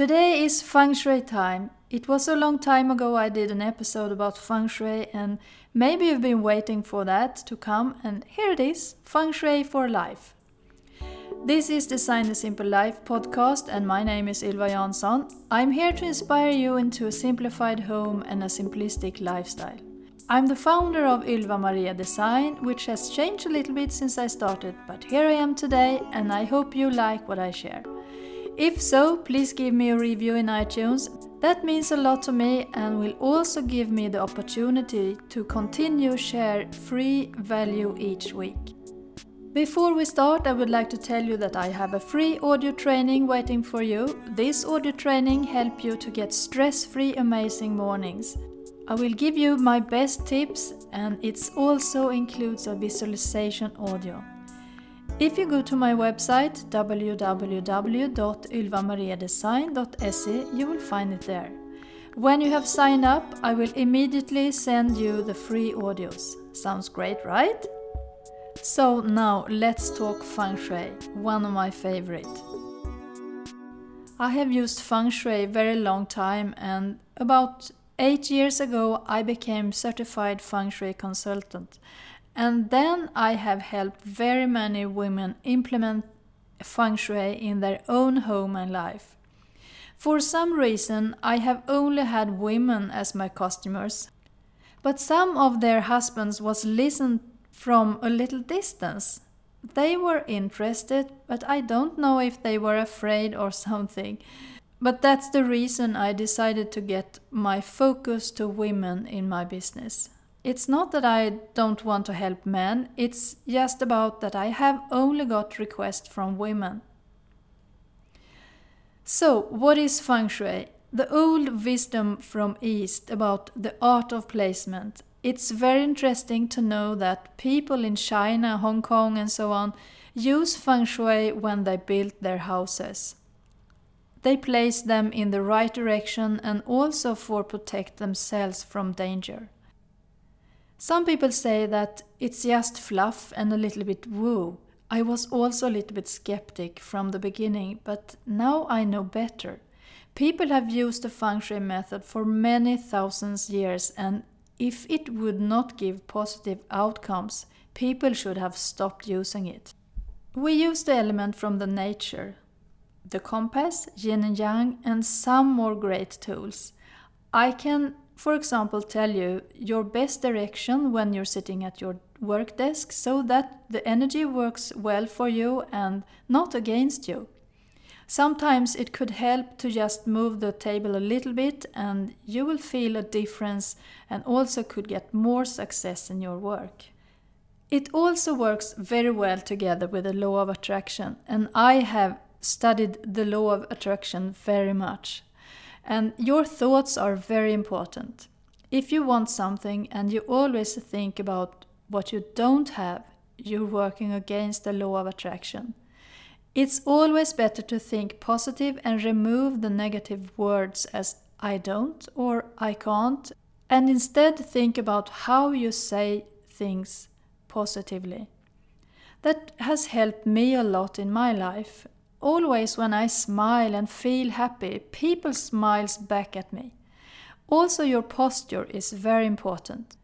Today is feng shui time. It was a long time ago I did an episode about feng shui, and maybe you've been waiting for that to come, and here it is Feng Shui for Life. This is Design the Simple Life podcast, and my name is Ylva Jansson. I'm here to inspire you into a simplified home and a simplistic lifestyle. I'm the founder of Ylva Maria Design, which has changed a little bit since I started, but here I am today, and I hope you like what I share. If so, please give me a review in iTunes. That means a lot to me and will also give me the opportunity to continue share free value each week. Before we start, I would like to tell you that I have a free audio training waiting for you. This audio training help you to get stress-free amazing mornings. I will give you my best tips and it also includes a visualization audio. If you go to my website www.ylvamariadesign.se you will find it there. When you have signed up, I will immediately send you the free audios. Sounds great, right? So now let's talk feng shui, one of my favorite. I have used feng shui very long time and about Eight years ago, I became certified feng shui consultant, and then I have helped very many women implement feng shui in their own home and life. For some reason, I have only had women as my customers, but some of their husbands was listened from a little distance. They were interested, but I don't know if they were afraid or something. But that's the reason I decided to get my focus to women in my business. It's not that I don't want to help men, it's just about that I have only got requests from women. So, what is feng shui? The old wisdom from East about the art of placement. It's very interesting to know that people in China, Hong Kong, and so on use feng shui when they build their houses. They place them in the right direction and also for protect themselves from danger. Some people say that it's just fluff and a little bit woo. I was also a little bit skeptic from the beginning, but now I know better. People have used the feng shui method for many thousands years and if it would not give positive outcomes, people should have stopped using it. We use the element from the nature, the compass, yin and yang, and some more great tools. I can, for example, tell you your best direction when you're sitting at your work desk so that the energy works well for you and not against you. Sometimes it could help to just move the table a little bit and you will feel a difference and also could get more success in your work. It also works very well together with the law of attraction and I have studied the law of attraction very much. And your thoughts are very important. If you want something and you always think about what you don't have, you're working against the law of attraction. It's always better to think positive and remove the negative words as I don't or I can't, and instead think about how you say things positively. That has helped me a lot in my life, Always when I smile and feel happy, people smiles back at me. Also your posture is very important.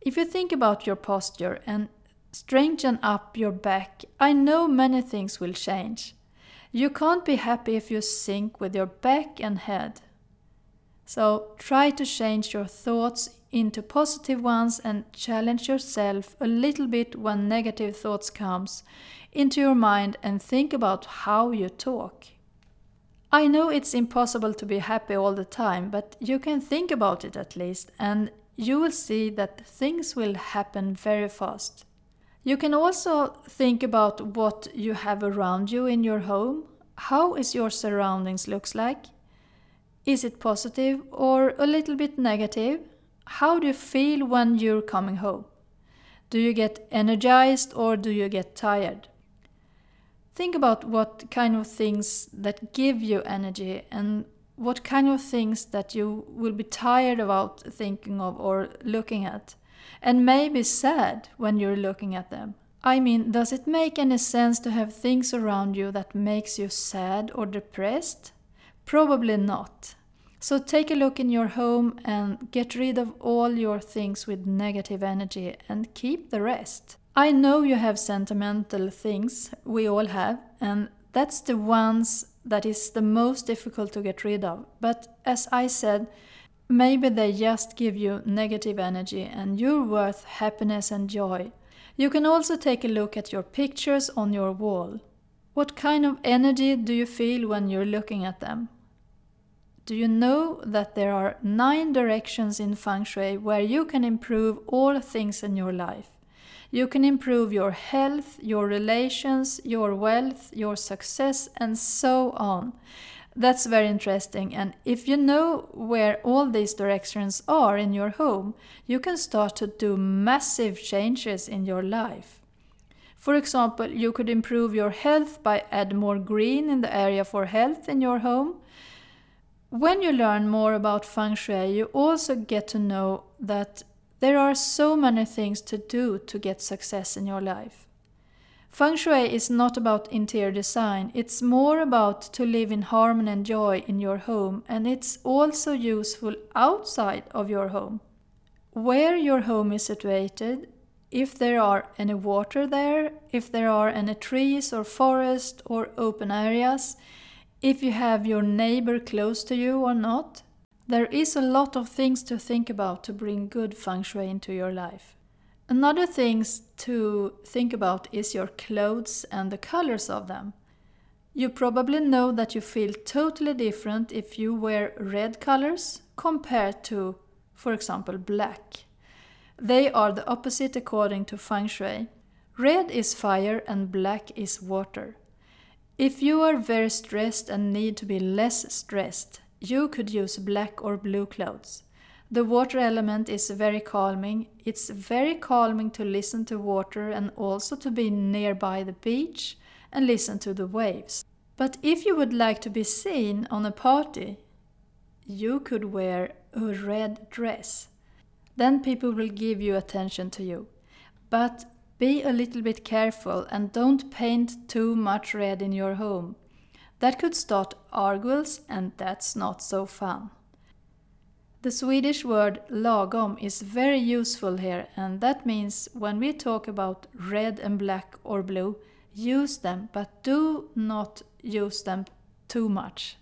If you think about your posture and strengthen up your back, I know many things will change. You can't be happy if you sink with your back and head. So try to change your thoughts into positive ones and challenge yourself a little bit when negative thoughts comes into your mind and think about how you talk. I know it's impossible to be happy all the time, but you can think about it at least and you will see that things will happen very fast. You can also think about what you have around you in your home. How is your surroundings looks like? Is it positive or a little bit negative? How do you feel when you're coming home? Do you get energized or do you get tired? Think about what kind of things that give you energy and what kind of things that you will be tired about thinking of or looking at, and maybe sad when you're looking at them. I mean, does it make any sense to have things around you that makes you sad or depressed? Probably not. So take a look in your home and get rid of all your things with negative energy and keep the rest. I know you have sentimental things, we all have, and that's the ones that is the most difficult to get rid of. But as I said, maybe they just give you negative energy and you're worth happiness and joy. You can also take a look at your pictures on your wall. What kind of energy do you feel when you're looking at them? Do you know that there are nine directions in Feng Shui where you can improve all things in your life? You can improve your health, your relations, your wealth, your success, and so on. That's very interesting. And if you know where all these directions are in your home, you can start to do massive changes in your life. For example, you could improve your health by add more green in the area for health in your home. When you learn more about feng shui, you also get to know that there are so many things to do to get success in your life. Feng Shui is not about interior design, it's more about to live in harmony and joy in your home, and it's also useful outside of your home. Where your home is situated, if there are any water there, if there are any trees or forest or open areas, if you have your neighbor close to you or not. There is a lot of things to think about to bring good feng shui into your life. Another thing to think about is your clothes and the colors of them. You probably know that you feel totally different if you wear red colors compared to, for example, black. They are the opposite according to feng shui. Red is fire and black is water. If you are very stressed and need to be less stressed, you could use black or blue clothes. The water element is very calming. It's very calming to listen to water and also to be nearby the beach and listen to the waves. But if you would like to be seen on a party, you could wear a red dress. Then people will give you attention to you. But be a little bit careful and don't paint too much red in your home. That could start argues and that's not so fun. The Swedish word lagom is very useful here and that means when we talk about red and black or blue, use them but do not use them too much.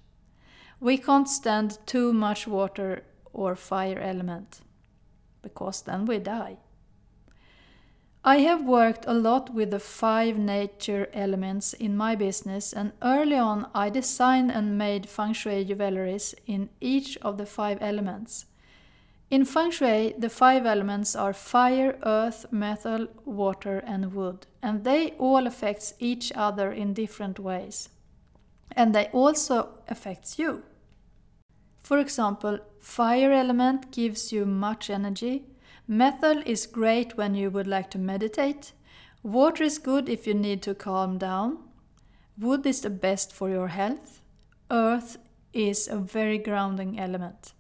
We can't stand too much water or fire element because then we die. I have worked a lot with the five nature elements in my business, and early on I designed and made feng shui jewelries in each of the five elements. In feng shui, the five elements are fire, earth, metal, water, and wood, and they all affect each other in different ways. And they also affect you. For example, fire element gives you much energy, Metal is great when you would like to meditate. Water is good if you need to calm down. Wood is the best for your health. Earth is a very grounding element.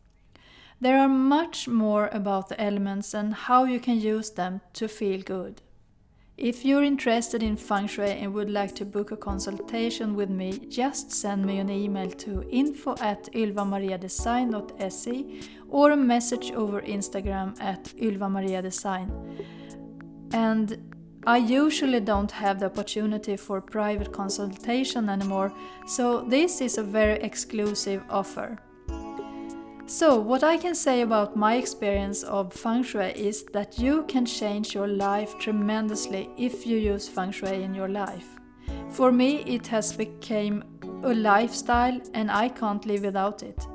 There are much more about the elements and how you can use them to feel good. If you're interested in feng shui and would like to book a consultation with me, just send me an email to info at ylvamariadesign.se or a message over Instagram at ylvamariadesign. And I usually don't have the opportunity for private consultation anymore, so this is a very exclusive offer. So, what I can say about my experience of feng shui is that you can change your life tremendously if you use feng shui in your life. For me, it has become a lifestyle and I can't live without it.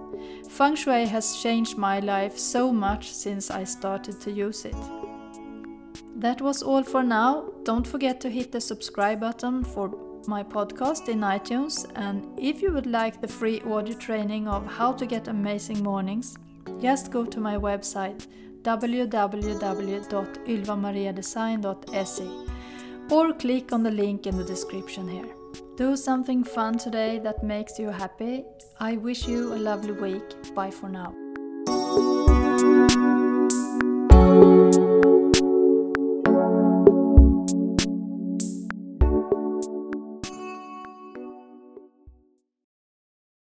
Feng shui has changed my life so much since I started to use it. That was all for now. Don't forget to hit the subscribe button for my podcast in iTunes. And if you would like the free audio training of how to get amazing mornings, just go to my website www.ylvamariadesign.se or click on the link in the description here. Do something fun today that makes you happy. I wish you a lovely week. Bye for now.